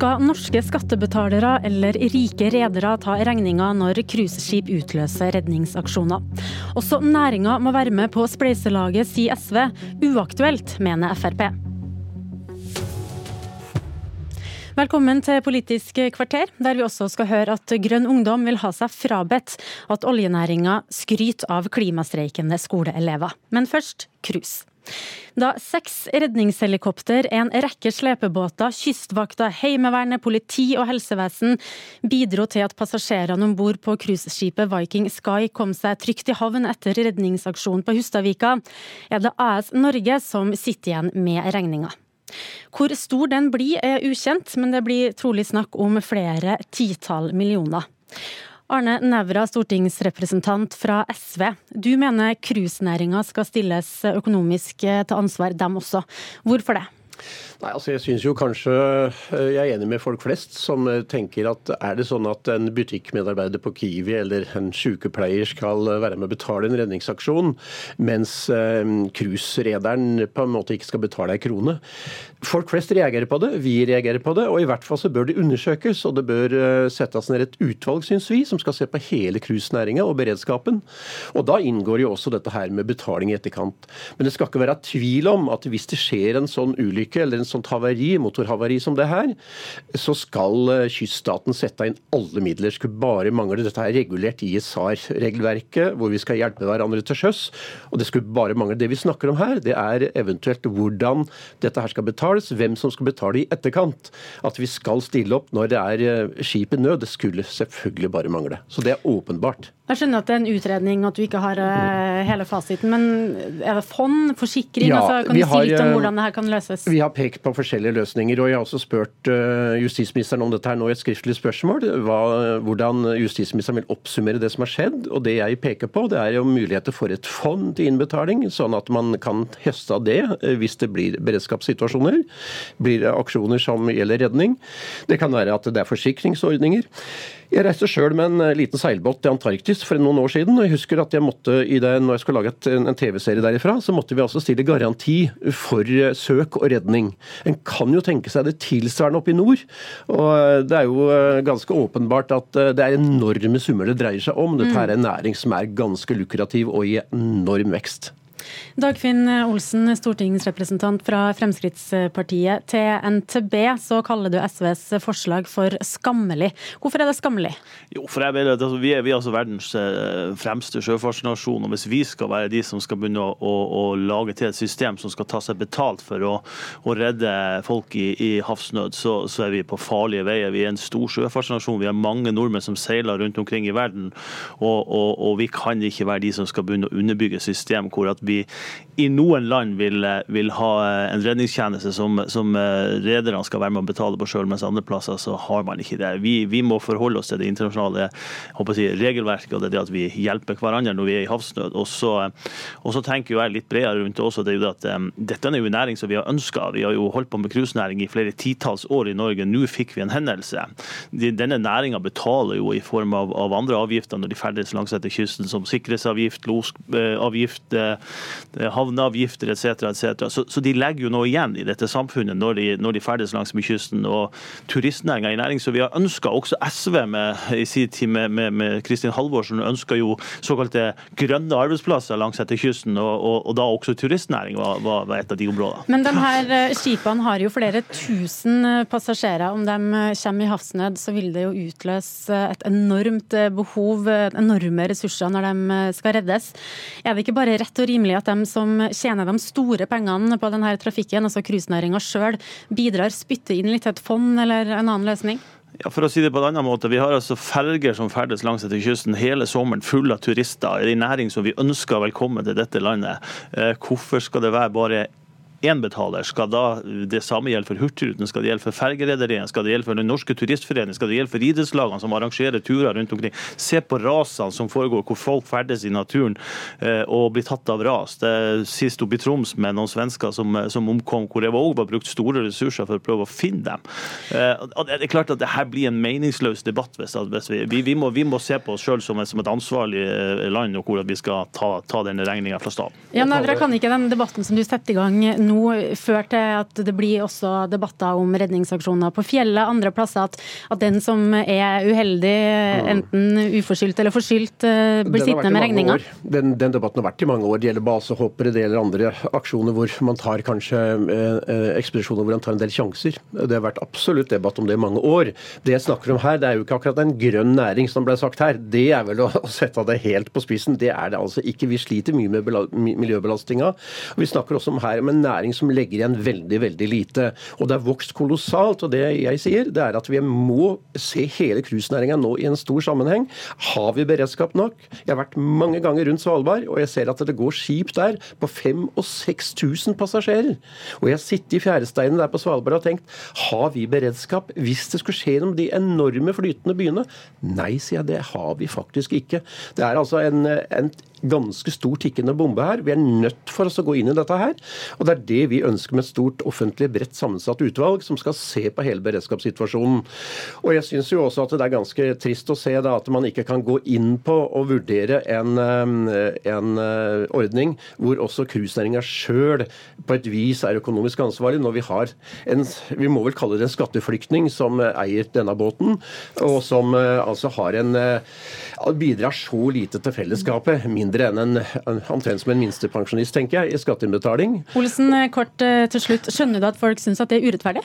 Skal norske skattebetalere eller rike redere ta regninga når cruiseskip utløser redningsaksjoner? Også næringa må være med på spleiselaget, sier SV. Uaktuelt, mener Frp. Velkommen til Politisk kvarter, der vi også skal høre at Grønn Ungdom vil ha seg frabedt at oljenæringa skryter av klimastreikende skoleelever. Men først cruise. Da seks redningshelikopter, en rekke slepebåter, Kystvakta, Heimevernet, politi og helsevesen bidro til at passasjerene om bord på cruiseskipet Viking Sky kom seg trygt i havn etter redningsaksjonen på Hustadvika, er det AS Norge som sitter igjen med regninga. Hvor stor den blir er ukjent, men det blir trolig snakk om flere titall millioner. Arne Nævra, stortingsrepresentant fra SV. Du mener cruisenæringa skal stilles økonomisk til ansvar, dem også. Hvorfor det? Nei, altså Jeg syns jo kanskje eh, jeg er enig med folk flest som eh, tenker at er det sånn at en butikkmedarbeider på Kiwi eller en sykepleier skal eh, være med å betale en redningsaksjon, mens cruiserederen på en måte ikke skal betale ei krone. Folk flest reagerer på det, vi reagerer på det, og i hvert fall så bør det undersøkes. Og det bør settes ned et utvalg, syns vi, som skal se på hele cruisenæringa og beredskapen. Og da inngår jo også dette her med betaling i etterkant. Men det skal ikke være tvil om at hvis det skjer en sånn ulykke eller en sånt havari, motorhavari som det her, så skal eh, kyststaten sette inn alle midler. Skulle bare mangle. Dette er regulert i SAR-regelverket, hvor vi skal hjelpe hverandre til sjøs. Og det skulle bare mangle. Det vi snakker om her, det er eventuelt hvordan dette her skal betales, hvem som skal betale i etterkant. At vi skal stille opp når det er eh, skip i nød, det skulle selvfølgelig bare mangle. Så det er åpenbart. Jeg skjønner at det er en utredning, at du ikke har uh, hele fasiten. Men er det fond, forsikring? Ja, altså, kan du si litt om hvordan det her kan løses? Vi har pekt på forskjellige løsninger. og Jeg har også spurt uh, justisministeren om dette her nå i et skriftlig spørsmål. Hva, hvordan justisministeren vil oppsummere det som har skjedd. og Det jeg peker på, det er jo muligheter for et fond til innbetaling, sånn at man kan høste av det hvis det blir beredskapssituasjoner. Blir det aksjoner som gjelder redning. Det kan være at det er forsikringsordninger. Jeg reiste sjøl med en eh, liten seilbåt til Antarktis for noen år siden. og jeg husker at jeg måtte i det, Når jeg skulle lage et, en TV-serie derifra, så måtte vi altså stille garanti for eh, søk og redning. En kan jo tenke seg det tilsvarende oppe i nord. og eh, Det er jo ganske åpenbart at det er enorme summer det dreier seg om. Dette er en næring som er ganske lukrativ og i enorm vekst. Dagfinn Olsen, stortingsrepresentant fra Fremskrittspartiet. Til NTB så kaller du SVs forslag for skammelig. Hvorfor er det skammelig? Jo, for jeg mener altså, Vi er, vi er altså verdens eh, fremste sjøfartsnasjon. og Hvis vi skal være de som skal begynne å, å, å lage til et system som skal ta seg betalt for å, å redde folk i, i havsnød, så, så, er vi på farlige veier. Vi er en stor sjøfartsnasjon. Vi har mange nordmenn som seiler rundt omkring i verden. Og, og, og vi kan ikke være de som skal begynne å underbygge et system hvor at vi vi i noen land vil, vil ha en redningstjeneste som, som eh, rederne skal være med å betale på sjøl, mens andre plasser så har man ikke det. Vi, vi må forholde oss til det internasjonale si, regelverket og det, det at vi hjelper hverandre når vi er i havsnød. Og så, og så tenker jeg litt bredere rundt det også. det er jo at um, Dette er jo en næring som vi har ønska. Vi har jo holdt på med cruisenæring i flere titalls år i Norge. Nå fikk vi en hendelse. Denne næringa betaler jo i form av, av andre avgifter når de ferdes langs etter kysten, som sikkerhetsavgift, losavgift, havneavgifter etc. etc. Så, så, de legger jo noe igjen i dette samfunnet når de, når de ferdes langs med kysten. og Turistnæringa i næring, så vi har ønska også SV med, i sin tid med, med, med Kristin Halvorsen ønska jo såkalte grønne arbeidsplasser langs etter kysten, og, og, og da også turistnæring var, var, var, et av de områdene. Men de her eh, skipene har jo flere tusen eh, passasjerer. Om de eh, kommer i havsnød, så vil det jo utløse et enormt behov, enorme ressurser når de skal reddes. Er det ikke bare rett og rimelig at de som tjener de store pengene på denne trafikken, altså cruisenæringa sjøl, bidrar, spytter inn litt til et fond eller en annen løsning? Ja, for å si det på en annen måte, Vi har altså ferger som ferdes langs etter kysten hele sommeren, fulle av turister. Det er en næring som vi ønsker velkommen til dette landet. Eh, hvorfor skal det være bare betaler, skal da det samme gjelde for Hurtigruten, skal det gjelde for fergerederiene, skal det gjelde for Den norske turistforening, skal det gjelde for idrettslagene som arrangerer turer rundt omkring. Se på rasene som foregår, hvor folk ferdes i naturen eh, og blir tatt av ras. Det Sist oppe i Troms med noen svensker som, som omkom, hvor det òg var brukt store ressurser for å prøve å finne dem. Eh, det er klart at det her blir en meningsløs debatt. hvis, vi, vi, må, vi, må, se på oss sjøl som, som, et ansvarlig eh, land, og hvor vi skal ta, ta denne regninga fra staten. Ja, Nævra kan ikke den debatten som du setter i gang nå føre til at det blir også debatter om redningsaksjoner på fjellet, andre plasser, at, at den som er uheldig, enten uforskyldt eller forskyldt, eh, blir sittende med regninga? Den, den, debatten har vært i mange år. Det gjelder basehoppere, det gjelder andre aksjoner hvor man tar kanskje eh, ekspedisjoner hvor man tar en del sjanser. Det har vært absolutt debatt om det i mange år. Det jeg snakker om her, det er jo ikke akkurat en grønn næring som ble sagt her. Det er vel å, å sette det helt på spissen. Det er det altså ikke. Vi sliter mye med miljøbelastninga. Vi snakker også om her om en næring som legger igjen veldig, veldig lite. Og det har vokst kolossalt. Og det jeg sier, det er at vi må se hele cruisenæringa nå i en stor sammenheng. Har vi beredskap nok? Jeg har vært mange ganger rundt Svalbard, og jeg ser at det går skip der på 5000 og 6000 passasjerer. Og jeg har sittet i fjæresteinen der på Svalbard og tenkt har vi beredskap hvis det skulle skje med de enorme flytende byene? Nei, sier jeg, det har vi faktisk ikke. Det er altså en, en ganske stor tikkende bombe her. Vi er nødt for oss å gå inn i dette her. Og det er det vi ønsker med et stort offentlig, bredt sammensatt utvalg som skal se på hele beredskapssituasjonen. Og jeg syns jo også at det er ganske trist å se da at man ikke kan gå inn på og vurdere en, eh, en eh, ordning hvor også cruisenæringa sjøl på et vis er økonomisk ansvarlig, når vi har en vi må vel kalle det en skatteflyktning som eier denne båten, og som eh, altså har en bidrar så lite til fellesskapet. Mindre mindre enn en, omtrent som en minstepensjonist, tenker jeg, i skatteinnbetaling. Olsen, eh, kort eh, til slutt. Skjønner du at folk syns at det er urettferdig?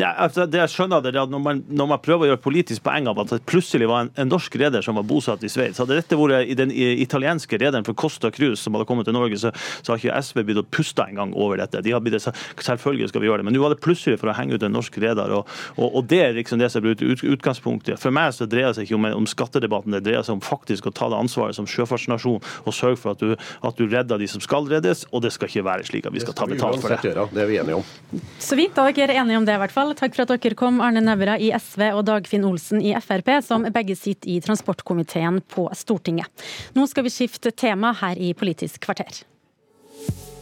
Ja, altså, det jeg skjønner det er at når man, når man, prøver å gjøre politisk poeng av at det plutselig var en, en norsk reder som var bosatt i Sveits, hadde dette vært i den italienske rederen for Costa Cruz som hadde kommet til Norge, så, så har ikke SV blitt å puste engang over dette. De har blitt, selvfølgelig skal vi gjøre det, men nå var det plutselig for å henge ut en norsk reder. Og, og, og, det er liksom det som er ut, utgangspunktet. For meg så dreier det seg ikke om, om skattedebatten, det dreier seg om faktisk å ta det ansvaret som sjøfartsnasjon og sørge for at du, at du, redder de som skal reddes, og det skal ikke være slik at vi skal ta betalt for det. Det er vi enige om. Så vidt, da dere er enige om det, i hvert fall. Takk for at dere kom, Arne Nævra i SV og Dagfinn Olsen i Frp, som begge sitter i transportkomiteen på Stortinget. Nå skal vi skifte tema her i Politisk kvarter.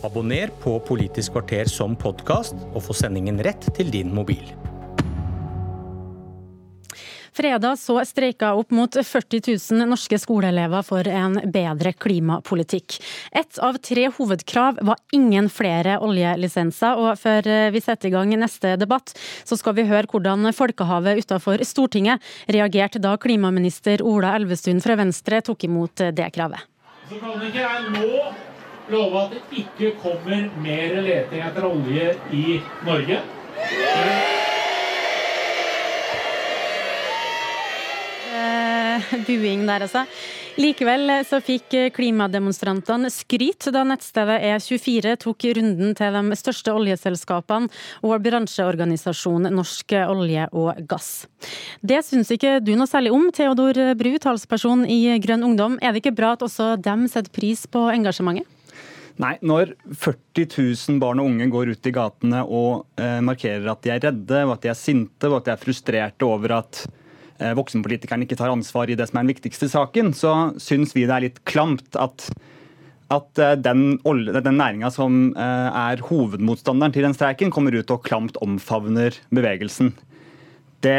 Abonner på Politisk kvarter som podkast, og få sendingen rett til din mobil. Fredag så streika opp mot 40 000 norske skoleelever for en bedre klimapolitikk. Ett av tre hovedkrav var ingen flere oljelisenser, og før vi setter i gang neste debatt, så skal vi høre hvordan folkehavet utenfor Stortinget reagerte da klimaminister Ola Elvestuen fra Venstre tok imot det kravet. Så kan ikke jeg nå love at det ikke kommer mer leting etter olje i Norge. buing der, altså. Likevel så fikk klimademonstrantene skryt da nettstedet E24 tok runden til de største oljeselskapene og bransjeorganisasjonen Norsk olje og gass. Det syns ikke du noe særlig om, Theodor Bru, talsperson i Grønn Ungdom. Er det ikke bra at også dem setter pris på engasjementet? Nei, når 40 000 barn og unge går ut i gatene og eh, markerer at de er redde, og at de er sinte, og at de er frustrerte over at Eh, voksenpolitikerne ikke tar ansvar i det som er den viktigste saken, så syns vi det er litt klamt at, at eh, den, den næringa som eh, er hovedmotstanderen til den streiken, kommer ut og klamt omfavner bevegelsen. Det,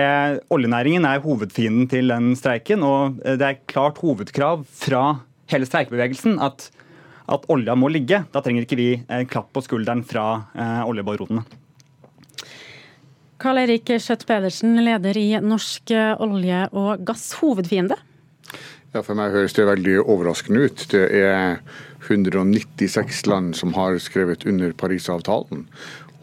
oljenæringen er hovedfienden til den streiken, og det er klart hovedkrav fra hele streikebevegelsen at, at olja må ligge. Da trenger ikke vi en klapp på skulderen fra eh, oljebaronene. Karl Erik Skjøtt Pedersen, leder i Norsk olje og gass, hovedfiende? Ja, For meg høres det veldig overraskende ut. Det er 196 land som har skrevet under Parisavtalen.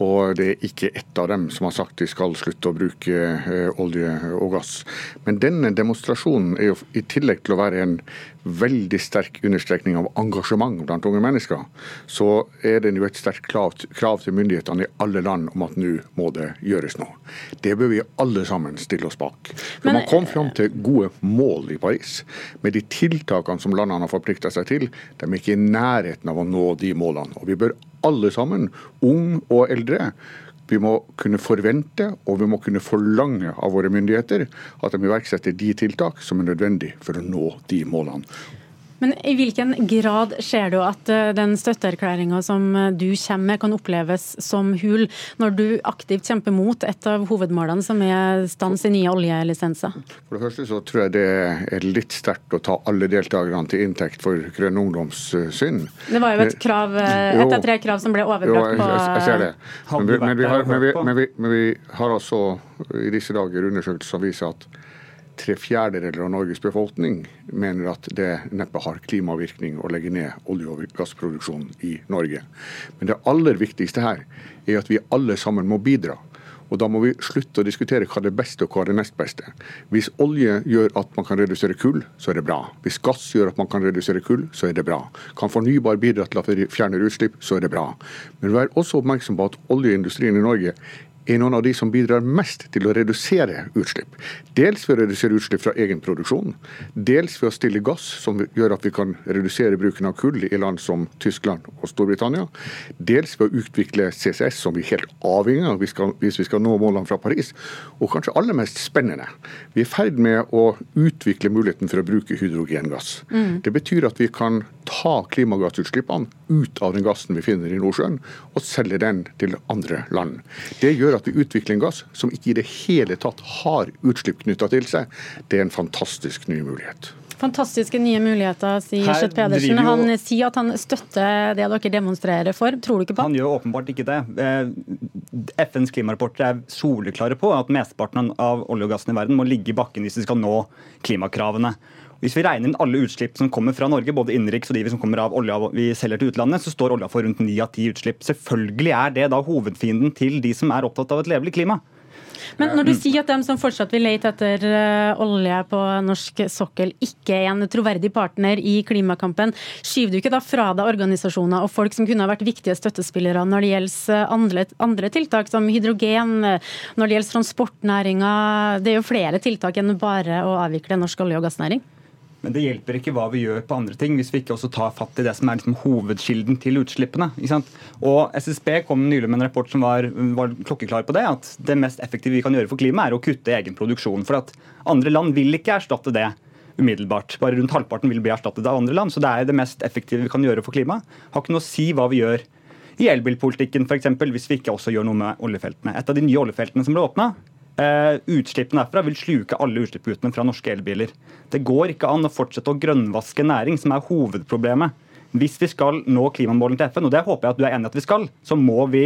Og det er ikke ett av dem som har sagt de skal slutte å bruke eh, olje og gass. Men denne demonstrasjonen er jo i tillegg til å være en veldig sterk understrekning av engasjement blant unge mennesker, så er det jo et sterkt krav, krav til myndighetene i alle land om at nå må det gjøres noe. Det bør vi alle sammen stille oss bak. For Man kom fram til gode mål i Paris. Med de tiltakene som landene har forplikta seg til, de er ikke i nærheten av å nå de målene. Og vi bør alle sammen, ung og eldre, vi må kunne forvente og vi må kunne forlange av våre myndigheter at de iverksetter de tiltak som er nødvendig for å nå de målene. Men i hvilken grad ser du at eh, den støtteerklæringa som eh, du kommer med, kan oppleves som hul, når du aktivt kjemper mot et av hovedmålene, som er stans i nye oljelisenser? For det første så tror jeg det er litt sterkt å ta alle deltakerne til inntekt for Grønn ungdoms eh, synd. Det var jo et krav, et av tre krav som ble overbrakt på Jo, jeg, jeg ser det. Men vi, men, vi har, men, vi, men, vi, men vi har altså i disse dager undersøkelser som viser at tre fjerdedeler av Norges befolkning mener at det neppe har klimavirkning å legge ned olje- og gassproduksjonen i Norge. Men det aller viktigste her er at vi alle sammen må bidra. Og Da må vi slutte å diskutere hva det beste og hva det nest beste. Hvis olje gjør at man kan redusere kull, så er det bra. Hvis gass gjør at man kan redusere kull, så er det bra. Kan fornybar bidra til at vi fjerner utslipp, så er det bra. Men vær også oppmerksom på at oljeindustrien i Norge er noen av de som bidrar mest til å redusere utslipp. Dels ved å redusere utslipp fra egen produksjon, dels ved å stille gass, som gjør at vi kan redusere bruken av kull i land som Tyskland og Storbritannia, dels ved å utvikle CCS, som vi er helt avhengig av hvis vi skal nå målene fra Paris, og kanskje aller mest spennende, vi er i ferd med å utvikle muligheten for å bruke hydrogengass. Mm. Det betyr at vi kan ta klimagassutslippene ut av den gassen vi finner i Nordsjøen, og selge den til andre land. Det gjør at vi utvikler en gass som ikke i det hele tatt har utslipp knytta til seg. Det er en fantastisk ny mulighet. Fantastiske nye muligheter, sier Skjøtt Pedersen. Han sier at han støtter det dere demonstrerer for. Tror du ikke på Han gjør åpenbart ikke det. Eh, FNs klimarapporter er soleklare på at mesteparten av olje og gassen i verden må ligge i bakken hvis vi skal nå klimakravene. Hvis vi regner inn alle utslipp som kommer fra Norge, både innenriks og de som kommer av olja vi selger til utlandet, så står olja for rundt ni av ti utslipp. Selvfølgelig er det da hovedfienden til de som er opptatt av et levelig klima. Men når du sier at de som fortsatt vil lete etter eh, olje på norsk sokkel, ikke er en troverdig partner i klimakampen, skyver du ikke da fra deg organisasjoner og folk som kunne ha vært viktige støttespillere når det gjelder eh, andre, andre tiltak, som hydrogen, eh, når det gjelder transportnæringa? Det er jo flere tiltak enn bare å avvikle norsk olje- og gassnæring? Men det hjelper ikke hva vi gjør på andre ting, hvis vi ikke også tar fatt i det som er liksom hovedkilden til utslippene. Og SSB kom nylig med en rapport som var, var, klokkeklar på det, at det mest effektive vi kan gjøre for klimaet, er å kutte egen produksjon. For at andre land vil ikke erstatte det umiddelbart. Bare rundt halvparten vil bli erstattet av andre land. Så det er det mest effektive vi kan gjøre for klimaet. Har ikke noe å si hva vi gjør i elbilpolitikken, f.eks., hvis vi ikke også gjør noe med oljefeltene. Et av de nye oljefeltene som ble åpna, utslippene derfra vil sluke alle utslippskuttene fra norske elbiler. Det går ikke an å fortsette å grønnvaske næring, som er hovedproblemet. Hvis vi skal nå klimamålene til FN, og det håper jeg at du er enig i at vi skal, så må vi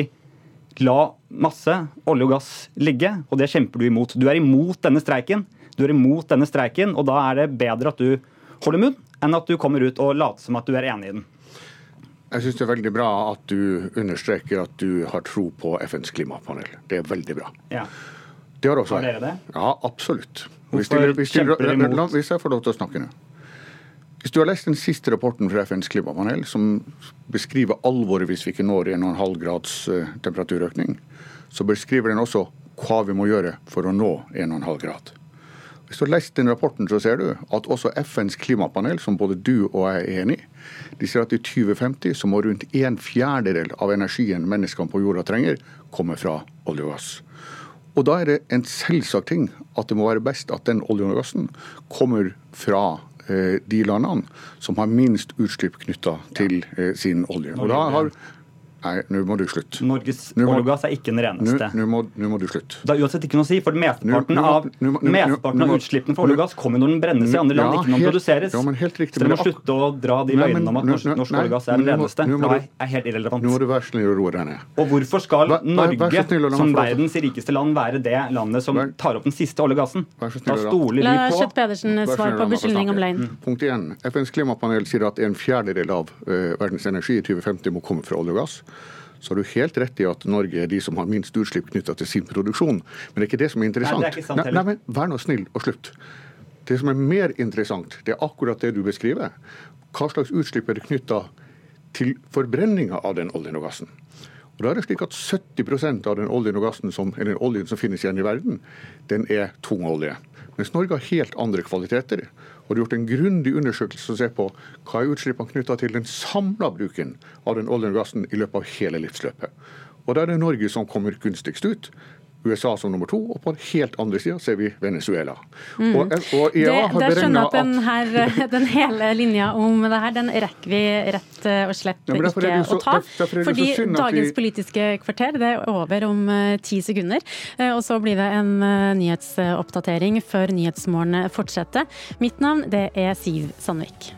la masse olje og gass ligge, og det kjemper du imot. Du er imot denne streiken, du er imot denne streiken, og da er det bedre at du holder munn, enn at du kommer ut og later som at du er enig i den. Jeg syns det er veldig bra at du understreker at du har tro på FNs klimapanel. Det er veldig bra. Ja. Det har også det? Ja, absolutt. Hvis, hvis jeg får lov til å snakke nå. Hvis du har lest den siste rapporten fra FNs klimapanel, som beskriver alvoret hvis vi ikke når 1,5 grads eh, temperaturøkning, så beskriver den også hva vi må gjøre for å nå 1,5 grad. Hvis du har lest den rapporten, så ser du at også FNs klimapanel, som både du og jeg er enig i, de sier at i 2050 så må rundt en fjerdedel av energien menneskene på jorda trenger, komme fra olje og gass. Og da er det en selvsagt ting at det må være best at den oljen og gassen kommer fra eh, de landene som har minst utslipp knytta til eh, sin olje. Og da har nå må du slutte. Norges olje og gass er ikke den reneste. Nå må, må, du slutte. Det er uansett ikke noe å si, for mesteparten av, mesteparten av utslippene for olje og gass kommer når den brennes i andre land, ja, ikke når den produseres. Ja, men helt riktig. Så dere må slutte å dra de løgnene om at norsk, norsk olje og gass er den reneste. Det er helt irrelevant. Nå må du være snill og roe deg ned. Og hvorfor skal Norge, som verdens rikeste land, være det landet som tar opp den siste olje og gassen? Da stoler vi på La Kjøtt Pedersen svare på beskyldning om løgn. Punkt 1. FNs klimapanel sier at en fjerdedel av verdens energi i 2050 må komme fra olje og gass så har du helt rett i at Norge er de som har minst utslipp knytta til sin produksjon. Men det er ikke det som er interessant. Nei, er sant nei, nei, men Vær nå snill og slutt. Det som er mer interessant, det er akkurat det du beskriver. Hva slags utslipp er det knytta til forbrenninga av den oljen og gassen? Og da er det slik at 70% av den oljen og gassen som, eller oljen som finnes igjen i verden, den er tung olje. Mens Norge har helt andre kvaliteter. Og det er gjort en grundig undersøkelse som ser på hva er utslippene knytta til den samla bruken av den oljen og gassen i løpet av hele livsløpet. Og da er det Norge som kommer gunstigst ut. USA som nummer to, og på den helt andre sida ser vi Venezuela. Mm. Og, og det, det skjønner at den, her, den hele linja om det her, den rekker vi rett og slett Ja, ikke så- å ta. derfor derfor Fordi dagens vi- Politiske kvarter det er over om eh, ti sekunder. Uh, Og så blir det en uh, nyhetsoppdatering før Nyhetsmorgen fortsetter. Mitt navn det er Siv Sandvik.